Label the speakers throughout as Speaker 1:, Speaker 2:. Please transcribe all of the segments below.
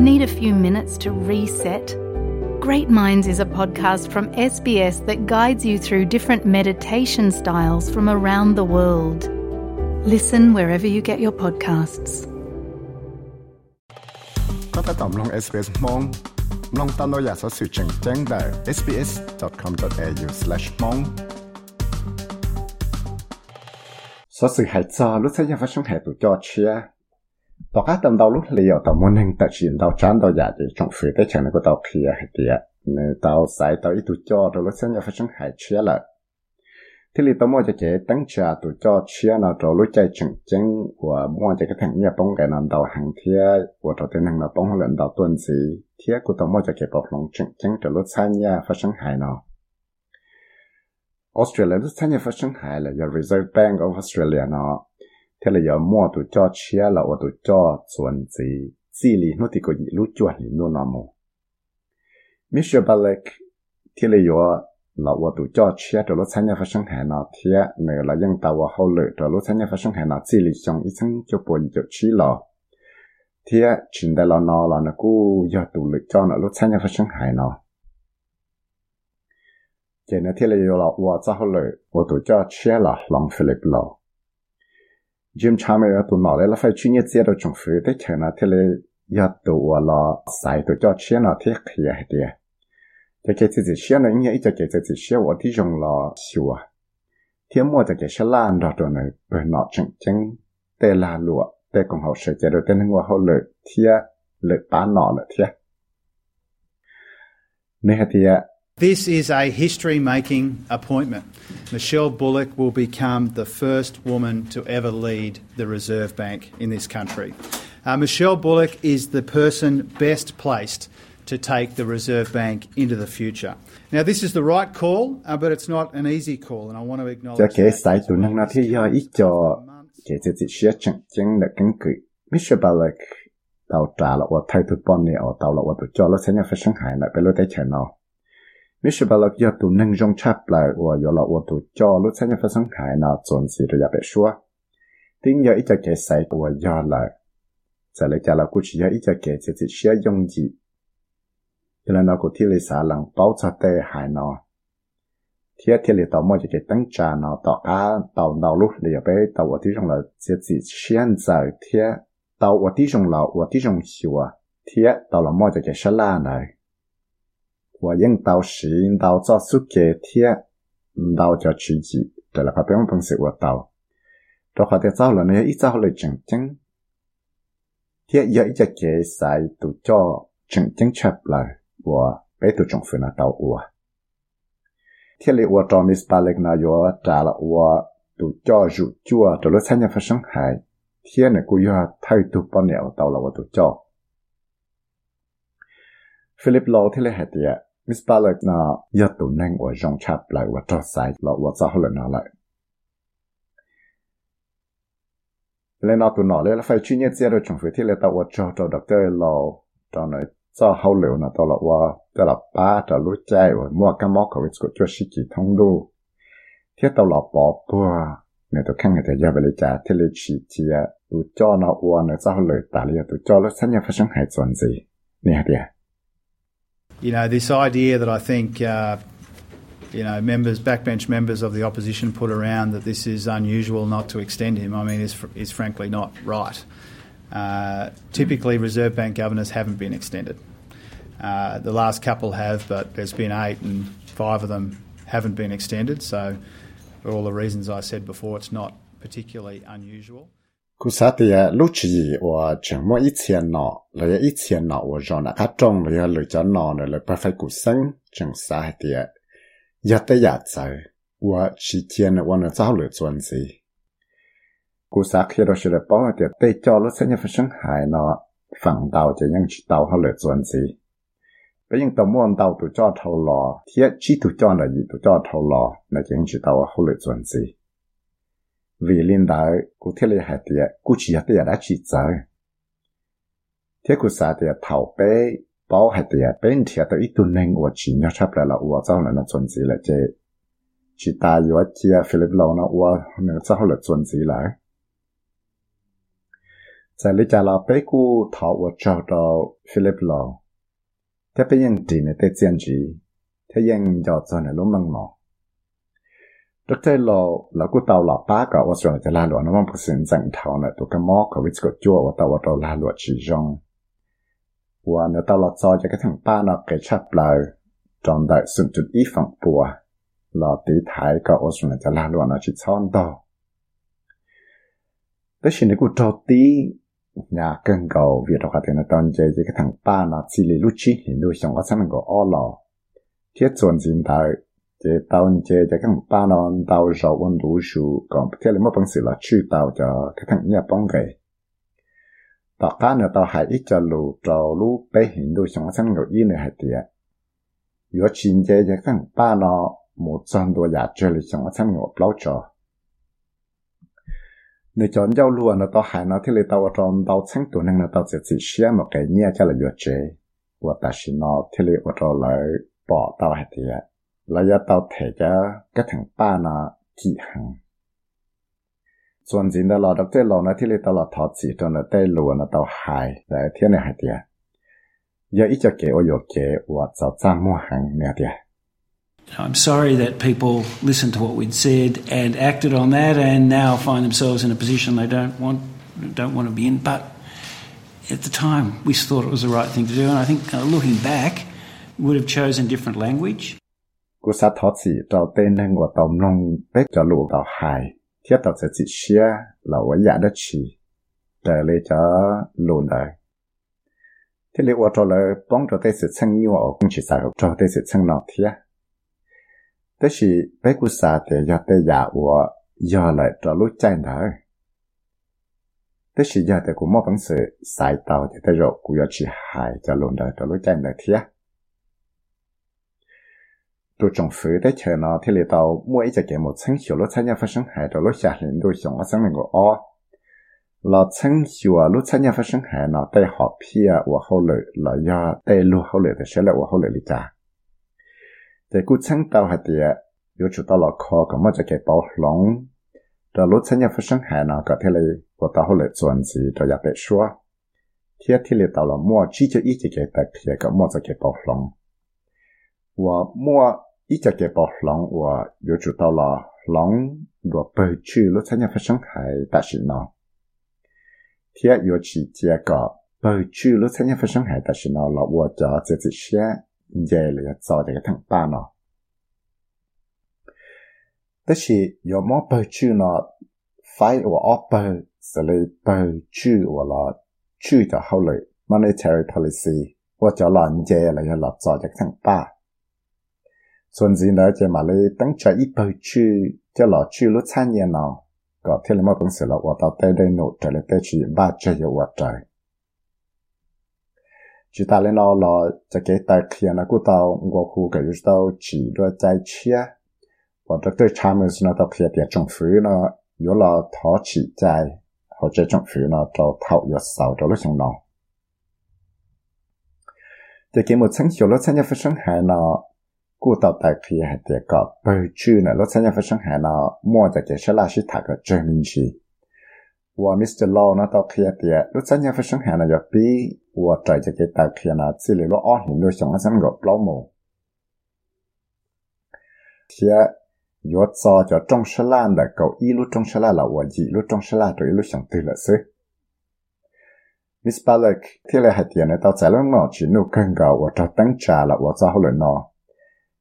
Speaker 1: Need a few minutes to reset? Great Minds is a podcast from SBS that guides you through different meditation styles from around the world. Listen wherever you get your podcasts.
Speaker 2: ก็ถ้าตอบลง SBS มองลองตามเราอยากสอสื่อแจ้งแจ้งได้ sbs.com.au/mong สอสื่อหายจอรู้สึกยังฟังช่องหายตัวจอเชียต่อการตามดาวลุกเลียวต่อมันหนึ่งแต่ชินดาวจานดาวอยากจะจงฝืนได้เชิญก็ดาวเคลียให้เดียในดาวสายดาวอีตัวจอดาวรู้สึกยังฟังช่องหายเชีย tao cá tầm đầu lúc lấy ở tao muốn hình tao chuyển tao chán tao giả để trong phía tới chẳng nó có tao kia hay kia nên tao sai tao ít tụ cho, rồi lúc sáng nhà phải chẳng hại chia lại. Thế thì tao mua cho chế tăng trà tụ cho chia nào rồi lúc chạy chẳng chẳng của mua cho cái thằng nhà bông cái nào đầu hàng thia, của tao tên hàng nào bông lần đầu tuần gì. Thia của tao mua cho cái bọc lòng chẳng chẳng rồi lúc sáng nhà phải chẳng hại nào. Australia lúc sáng nhà phát sinh hại là giờ Reserve Bank of Australia nó thế là giờ mua tụi cho chia là ở tụi cho chuẩn gì xì lì nó thì có gì lúc chuẩn lì nó nằm mù Mr. Balik, thế là giờ là ở tụi cho chia rồi lúc sáng nhà phát sinh hệ nào thế này là dân tàu và hậu lệ rồi lúc sáng nhà phát sinh hệ nào gì lì trong ít sáng cho bộ gì cho chia là thế chuyện đại là nó là nó cứ giờ tụi lệ cho nó lúc sáng nhà phát sinh hệ nào thế nên thế là giờ là ở cho hậu lệ cho chia là lòng Philip lâu Jim Chalmers ở tụ nọ đấy là phải chuyên nghiệp chế độ trồng phứ tới chờ nó thế là ya tụ là sai tụ cho chia nó thế khi à đi, cho cái gì chia nó như cho cái gì chia ở ที่ dùng là xíu à thế mua cho cái xe lan đó rồi này bên chung chân chân tê là lụa tê còn hậu sự chế độ tên ngua hậu lợi thế lợi bán nọ là thế nên thì
Speaker 3: This is a history making appointment. Michelle Bullock will become the first woman to ever lead the Reserve Bank in this country. Uh, Michelle Bullock is the person best placed to take the Reserve Bank into the future. Now, this is the right call, uh, but it's not an easy call, and I want to acknowledge. Bullock
Speaker 2: cho acknowledge cái that. sai tụ năng nó thì do ít cho cái gì gì chia chân chân là căn cứ Mr. Balak tàu trả là ở thay tụ bọn này ở tàu là ở tụ cho nó sẽ nhà phát sinh hại lại bên lối tay chờ nó Mr. Balak giờ tụ năng trong chắp lại ở giờ là ở tụ cho nó sẽ nhà phát sinh hại nó chuẩn gì rồi bị xua tiếng giờ ít cho cái sai ở giờ là giờ lại trả là cũng chỉ giờ ít cho cái gì gì chia dùng gì cho nên nó cũng thi lệ xã lăng bảo cho tê hại nó thiết thiết lý tàu mua cho cái tăng trà nó tàu cá tàu nào lúc lìa bé tàu ở tí trong là sẽ chỉ hiện giờ thiết tàu ở tí trong là ở tí trong hiểu à thiết tàu là mua cho cái sá la này và những tàu sĩ tàu cho suốt cái thiết tàu cho chỉ chỉ đây là phải biết bằng sự của tàu đó phải theo sau là nó ít sau là chừng chừng thiết giờ ít cho cái sai tụ cho chừng chừng chập lại và bé tụ trong phần là tàu ủa 天里我找 Miss Balek 那要trả了我都叫入住啊，到了参加发生海，天呢กู要太多半年到了我都叫。Philip Law ที่เลยเ มิสปาเลยนะยอดตัวนั่งอวยจงชับเลยว่าจะใส่เราว่าจะเขาเลยนะเลยเลยนอตัวนอเลยแล้วไฟชิ้นเนี่ยเจ้าเราจงฝืนที่เลยตัวว่าจะตัวด็อกเตอร์เราตอนไหนจะเขาเหลวนะตัวเราว่าจะหลับป้าจะรู้ใจว่ามั่วกันมอกเขาจะช่วยชิกิท่องดูเที่ยวตัวหลับปอบตัวเนี่ยตัวข้างในแต่ยาบริจาที่เลยฉีดเจียตัวจ้อนอวัวเนี่ยจะเขาเลยตาเลยตัวจ้อแล้วสัญญาพระช่างหายส่วนสิเนี่ยเดียว
Speaker 3: You know, this idea that I think, uh, you know, members, backbench members of the opposition put around that this is unusual not to extend him, I mean, is, fr- is frankly not right. Uh, typically, Reserve Bank governors haven't been extended. Uh, the last couple have, but there's been eight, and five of them haven't been extended. So, for all the reasons I said before, it's not particularly unusual.
Speaker 2: กูสาติยาลูกชีว่าจะมั่วอีเทียนหนอเลยอีเทียนหนอว่าจอนะคัดจงเลยหรือจะนอนเลยไปไฟกูซึ่งจังสาติยายาตยาใจว่าชีเทียนวันเจ้าหรือจวนสีกูสาคิดว่าชิลปอเดียเตจอแล้วเส้นยาฟังหายหนอฝั่งเตาจะยังชิเตาเขาเหลือจวนสีไปยังตะม่วนเตาตัวจอเท่าหลอเทียชีตัวจอหรือยีตัวจอเท่าหลอในจะยังชิเตาเขาเหลือจวนสี vì linh đạo cụ thiết lý hạt địa cụ chỉ hạt địa đã chỉ giờ thế cụ sa địa thảo bế bảo hạt địa bên thiệt tới ít tuần nên của chỉ nhớ chấp lại là của sau là nó chuẩn gì là chế chỉ ta yếu chia Philip lâu nó của nó sau là chuẩn gì lại. Giờ lý trả là bế cụ thảo của cháu đó Philip lâu thế bây giờ chỉ này tới chiến chỉ. Thế giờ giờ cho này lúc mong mỏi ดรเราเราก็เตาหลับป้ากับว่าส่วนจะลาหลวนั่นมันเป็นสิ่งจังเท่าเนี่ยตัวก็มอกกับวิสกจั่วว่าตัวเราลาหลวชีจงว่าเนื้อเตาหลับซอยจะก็ถึงป้าเนาะเกชับเราจอมได้สุดจุดอีฝั่งปัวเราตีท้ายกับว่าส่วนจะลาหลวนั่นชิดซ่อนต่อแต่สิ่งที่กูโจตีเนี่ยกันก็วิ่งออกมาถึงตอนเจจะก็ถึงป้าเนาะสิริลุชิเห็นดูสองก็สามก็อ้อหล่อเทียบส่วนสินได้ đại chế tàu chế cho các ba non tàu rau温度数còn thế là mất bằng sự là chữ tàu cho các thằng nhà bóng gầy tàu cá nữa tàu hải ít cho lù trâu lù bé hình đôi sống sang ngồi yên này hải tiệt nếu chín chế cho các ba nó một trăm đô giá chơi lịch sống sang ngồi bao cho nếu chọn giao luôn nó tàu hải nó thì là tàu trong tàu sáng tuổi năng là tàu sẽ chỉ xé một cái nhẹ cho là vừa chế và ta xin nó thì là ở trong lại bỏ tàu hải tiệt là do tàu thể cho các thằng ba nó chỉ hàngส่วนจริงเราดอกเตอร์เรานะที่เราตลอดทอดสีจนเราได้รู้นะตัวหายแต่เที่ยงหายเดียยาอีจะเกว่าอยู่เกว่าจะจ้างมั่วหังเนี่ยเดีย
Speaker 4: I'm sorry that people listened to what we'd said and acted on that and now find themselves in a position they don't want don't want to be in. But at the time, we thought it was the right thing to do, and I think uh, looking back, we would have chosen different language.
Speaker 2: กูสัตทอดสีเราเต้นหนึ่งว่าตอมลงเป็กจะลูกเราหายเทียบต่อจะจิเชียเราว่าอยากได้ชีแต่เลยจะลูนได้ที่เรียกว่าเราเลยป้องเราได้สิช่างยั่วออกคงชิสาเราได้สิช่างนอเทียแต่สิเป็กกูสาแต่ยอดแต่อยากว่ายอเลยเรารู้ใจได้แต่สิยอดแต่กูมอบหนังสือสายเตาจะได้รกูอยากชีหายจะลูนได้เรารู้ใจได้เทีย tôi trồng phứ để chờ nó thì lấy tàu mua ít cái một chân hiểu lúc参加发生海的lúc下领都想我生那个哦，老chân hiểu lúc参加发生海呢带好皮啊，我后来老要带路后来的时候我后来里家，在古chân到还的有主到了考个么这个包龙，这lúc参加发生海呢个天嘞我到后来转机这也别说，天天嘞到了末只就一直给带皮个么这个包龙，我末。 一只嘅博朗话有做到啦，朗落背住咯，参加发生系大事咯。贴有起这个背住咯，参加发生系大事咯，落我就这这些嘢嚟做这个同班咯。但是有冇背住咯？快我我背，是你背住我啦，住就后嚟 monetary policy，我就攞嘢嚟落做这个同班。 ส่วนจริงแล้วจะมาเลยตั้งใจอีไปชื่อจะหล่อชื่อรถชั้นเย็นเนาะก็เที่ยวมาเป็นเสือเราว่าต่อได้ได้โน้ตจะเลยได้ชื่อบ้าจะอยู่ว่าใจจิตาเลยเนาะเราจะเกิดแต่เคลียนะกูเตาวัวคู่กับยูเตาจีด้วยใจเชียว่าจะได้ชามือสนะต่อเคลียเดียจงฟื้นเนาะอยู่เราท้อฉีใจเขาจะจงฟื้นเนาะเราเท่าอยู่เสาเราลูกชงเนาะจะเกิดหมดชั้นเขียวแล้วชั้นจะ发生หายเนาะ กูต่อแต่ขยายเดียก็เปิดชื่อนะรถสัญญาไฟช่างหานามัวจะเจชลาชิถักเจอมินชีว่ามิสเตอร์ลอนะต่อขยายเดียรถสัญญาไฟช่างหานาอยากปีว่าใจจะเกิดแต่ขยายนาสิเลลอ้อเห็นโดยสองอันสังกับล้อมูเทียยศซอจะจงชลาแต่เกาอีลุจงชลาละว่าจีลุจงชลาตัวอีลุสังตื่นละซึ Miss Balak thì là hạt tiền này tao trả lắm nó chỉ nụ cân gạo và cho tăng trà là và cho hậu lợi nó.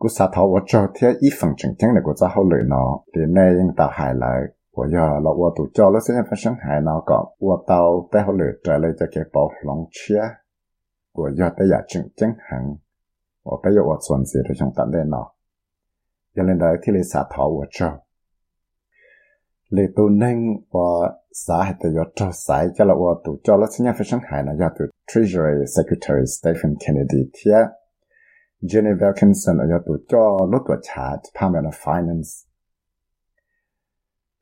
Speaker 2: กูสาทว่าจอเทียอีฝั่งจังจังเนี่ยกูจะเขาเลยเนาะเดี๋ยวในยังตาหายเลย我要了我都叫了现在发生海那个我到带好了这里就给包龙吃我要的也正正行我不要我存钱的上等的呢原来 Jenny Wilkinson อายตุดก็ลดตัวชาร์จพามาใน finance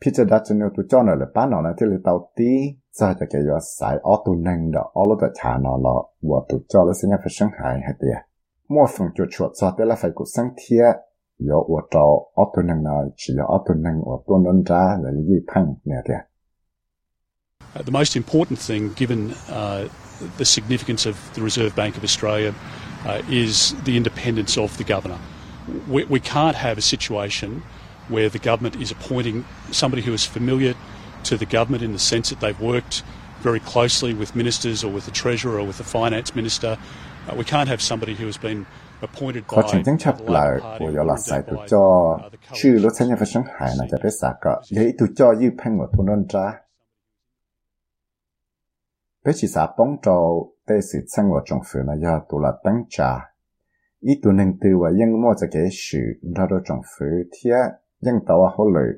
Speaker 2: พิจารณาจนตุจอนี่ยเลยป้านอนะที่เลยเตาตีจะจะเกี่ยวสายออตุนังดอกออลดตัวชาร์นอลวัวตุจอแล้วสัญญาไปช่ายหายหเดียมั่วส่งจุดชวดซอดแต่ละไฟกุสังเทียยออวดจอออตุนังนอยชียออตุนังวัวตัวนนจ้าเลยยี่พังเนี่ยเดีย
Speaker 5: The most important thing, given uh, the significance of the Reserve Bank of Australia uh, is the independence of the governor. We, we can't have a situation where the government is appointing somebody who is familiar to the government in the sense that they've worked very closely with ministers or with the treasurer or with the finance minister. Uh, we can't have somebody who has been khó chừng tiếng chấp lại của yo là sai tụ cho chữ lúc sáng nhà phát sinh hải là cho biết
Speaker 2: sao cả để tụ cho yêu phanh một thôn đơn ra bé chỉ sao bóng trâu tê sĩ sang vào trong phủ là do tụ là tăng trà. Ý tụ nên từ và yên mua cho cái sự ra đó trong phủ thì yên tàu hỗ lợi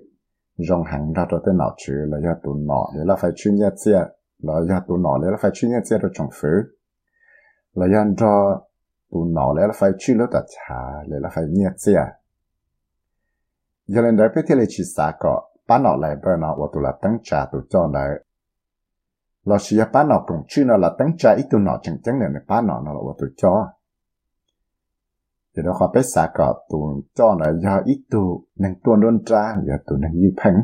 Speaker 2: rong hàng ra đó tới nào chứ là do tụ nọ để là phải chuyên gia chia. Là do tụ nọ để là phải chuyên gia chia đó trong phủ là do tu nọ để là phải chuyên lỡ đặt trà để là phải nhẹ chia. Giờ lên đấy biết thì là chỉ xa có bán nọ lại bơ nọ và tu là tăng trà tu cho เราเสียป้าหนอกรงชื่อเราละตั้งใจอีตัวหนอจังจังเนี่ยในป้าหนอเราละว่าตัวจอเดี๋ยวเราขอไปสากอบตัวจอหน่อยยาอีตัวหนึ่งตัวโดนจ้าอย่าตัวหนึ่งยี่พัง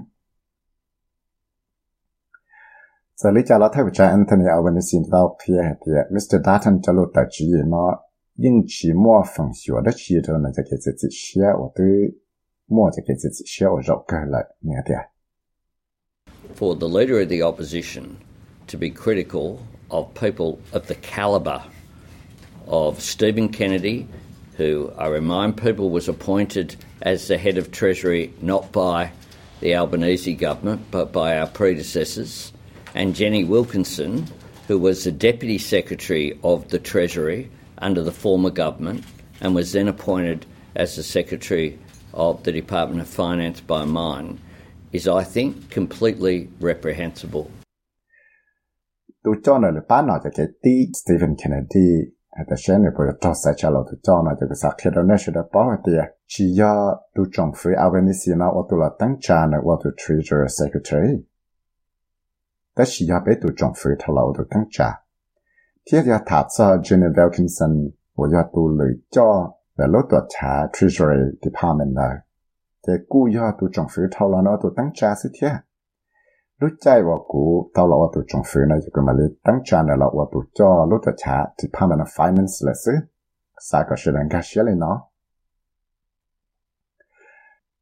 Speaker 2: สลิจาเราเทวจาอันเทนีอาวันสินเราเทียเทียมิสเตอร์ดัตตันจะลดแต่จีเนาะยิ่งชีมัวฝังชัวได้ชีเราเนี่ยจะเกิดจิตเสียว่าตัวมั่วจะเกิดจิตเสียว่าเรากิดเลยเนี่ยเดีย
Speaker 6: For the leader of the opposition to be critical of people of the calibre of Stephen Kennedy, who I remind people was appointed as the head of Treasury not by the Albanese government but by our predecessors, and Jenny Wilkinson, who was the Deputy Secretary of the Treasury under the former government and was then appointed as the Secretary of the Department of Finance by mine is, I think, completely reprehensible.
Speaker 2: tôi cho nó là bán nó cho cái tí Stephen Kennedy hay là xem là bây giờ cho sai trả lời tôi cho nó cho cái sắc khi đó nó sẽ được bảo vệ tiền chỉ do tôi Trong phía Albanese nó ở tôi là tăng trả nó ở tôi Treasury Secretary đó chỉ do bé tôi Trong phía thảo lâu tôi tăng trả thế giờ thả cho Jenny Wilkinson của do tôi lựa cho là lúc tôi trả Treasury Department rồi thế cú do tôi Trong phía thảo lâu nó tôi tăng trả sự thế lúc chạy vào cú tao là tụi trong phía này cái mà lấy tăng trang là vào tụi cho lúc cho trả thì phải là finance là xứ sao có sự cái gắt lên nó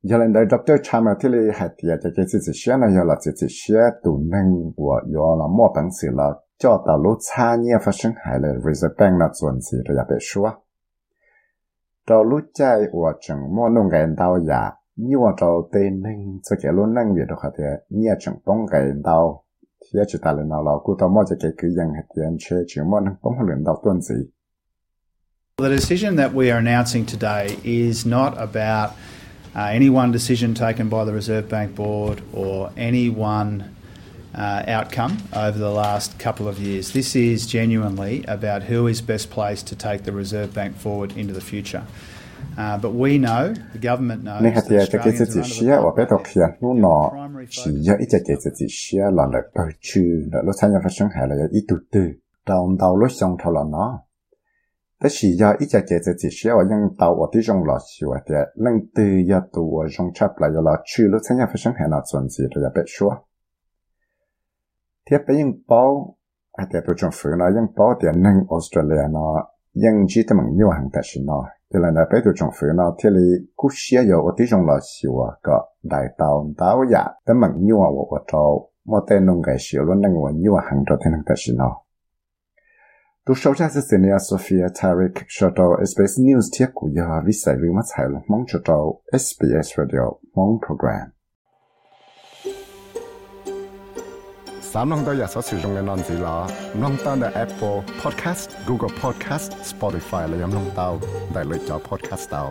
Speaker 2: giờ lên đây doctor chăm thì lấy hạt tiệt cho cái sự xe này giờ là sự xe tụ năng của giờ là mua bằng gì là cho tao lúc xa nhẹ phát sinh hại là reserve bank là chuẩn gì rồi bị xóa tao lúc chạy vào chừng mua nông cái tao giả thế
Speaker 3: The decision that we are announcing today is not about uh, any one decision taken by the Reserve Bank Board or any one uh, outcome over the last couple of years. This is genuinely about who is best placed to take the Reserve Bank forward into the future. Nehati ya takeseti shia wa peto kia nu no shi ya ita keseti
Speaker 2: shia la le pa chu. La lo sanya fa shang ha la ya itu tu daum dau lo shang thao la na. Ta shi ya ita keseti shia wa yang dau wa ti jong la shi wa te leng tu ya tu wa jong chap la ya la chu. Lo sanya fa shang ha na zon zi ya pe shua. Tia pe yin bao a te tu jong fu na yang bao te neng australia na 因此，他们要行特是呢，就来那北斗政府呢，这里古些有我弟兄老师我个来到到呀，他们要我我招，我带弄个小路弄我要行着才能特是呢。都收下是今年 Sophia Tariq 说到 SBS News 贴古呀，为啥为么才了忙着到 SBS Radio 忙 program。 สามน้องตัวอยากสอสื่อตรงกันนอนสีล้อน้องตั้งแต่ Apple Podcast Google Podcast Spotify และยังน้องเตาได้เลยจอ Podcast เตา